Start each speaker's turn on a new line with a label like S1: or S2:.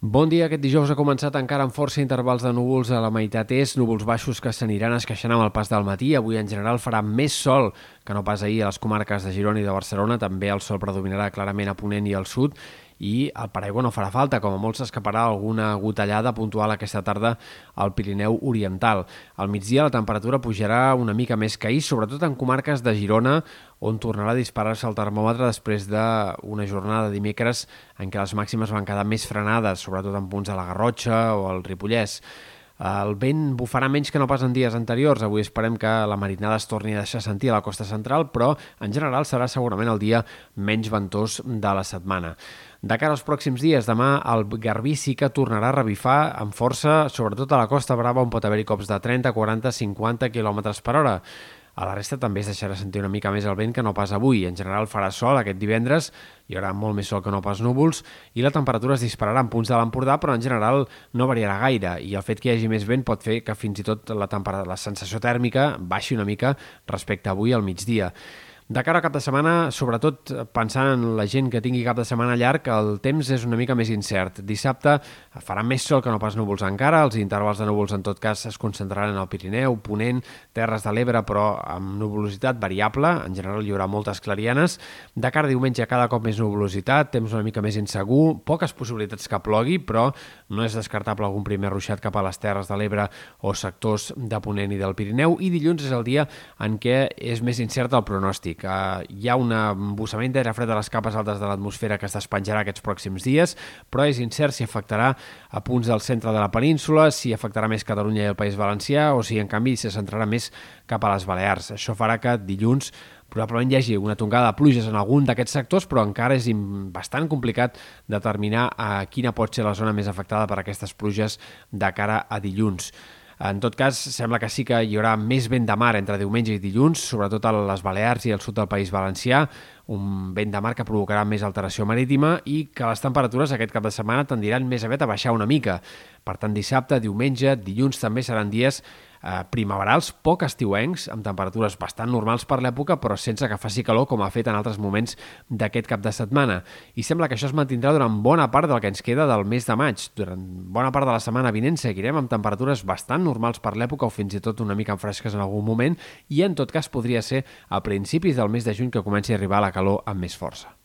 S1: Bon dia. Aquest dijous ha començat encara amb força intervals de núvols a la meitat est, núvols baixos que s'aniran esqueixant amb el pas del matí. Avui en general farà més sol que no pas ahir a les comarques de Girona i de Barcelona. També el sol predominarà clarament a Ponent i al sud i el paraigua no farà falta, com a molt s'escaparà alguna gotellada puntual aquesta tarda al Pirineu Oriental. Al migdia la temperatura pujarà una mica més que ahir, sobretot en comarques de Girona, on tornarà a disparar-se el termòmetre després d'una jornada de dimecres en què les màximes van quedar més frenades, sobretot en punts de la Garrotxa o el Ripollès. El vent bufarà menys que no pas en dies anteriors. Avui esperem que la marinada es torni a deixar sentir a la costa central, però en general serà segurament el dia menys ventós de la setmana. De cara als pròxims dies, demà el Garbí sí que tornarà a revifar amb força, sobretot a la Costa Brava, on pot haver-hi cops de 30, 40, 50 km per hora. A la resta també es deixarà sentir una mica més el vent que no pas avui. En general farà sol aquest divendres, hi haurà molt més sol que no pas núvols i la temperatura es dispararà en punts de l'Empordà, però en general no variarà gaire i el fet que hi hagi més vent pot fer que fins i tot la, la sensació tèrmica baixi una mica respecte avui al migdia. De cara a cap de setmana, sobretot pensant en la gent que tingui cap de setmana llarg, el temps és una mica més incert. Dissabte farà més sol que no pas núvols encara, els intervals de núvols en tot cas es concentraran en el Pirineu, Ponent, Terres de l'Ebre, però amb nuvolositat variable, en general hi haurà moltes clarianes. De cara a diumenge cada cop més nuvolositat, temps una mica més insegur, poques possibilitats que plogui, però no és descartable algun primer ruixat cap a les Terres de l'Ebre o sectors de Ponent i del Pirineu, i dilluns és el dia en què és més incert el pronòstic que hi ha un embussament d'aire fred a les capes altes de l'atmosfera que es despenjarà aquests pròxims dies, però és incert si afectarà a punts del centre de la península, si afectarà més Catalunya i el País Valencià o si, en canvi, se centrarà més cap a les Balears. Això farà que dilluns probablement hi hagi una tongada de pluges en algun d'aquests sectors, però encara és bastant complicat determinar a quina pot ser la zona més afectada per aquestes pluges de cara a dilluns. En tot cas, sembla que sí que hi haurà més vent de mar entre diumenge i dilluns, sobretot a les Balears i al sud del País Valencià, un vent de mar que provocarà més alteració marítima i que les temperatures aquest cap de setmana tendiran més aviat a baixar una mica. Per tant, dissabte, diumenge, dilluns també seran dies eh, primaverals, poc estiuencs, amb temperatures bastant normals per l'època, però sense que faci calor com ha fet en altres moments d'aquest cap de setmana. I sembla que això es mantindrà durant bona part del que ens queda del mes de maig. Durant bona part de la setmana vinent seguirem amb temperatures bastant normals per l'època o fins i tot una mica fresques en algun moment i en tot cas podria ser a principis del mes de juny que comenci a arribar la calor amb més força.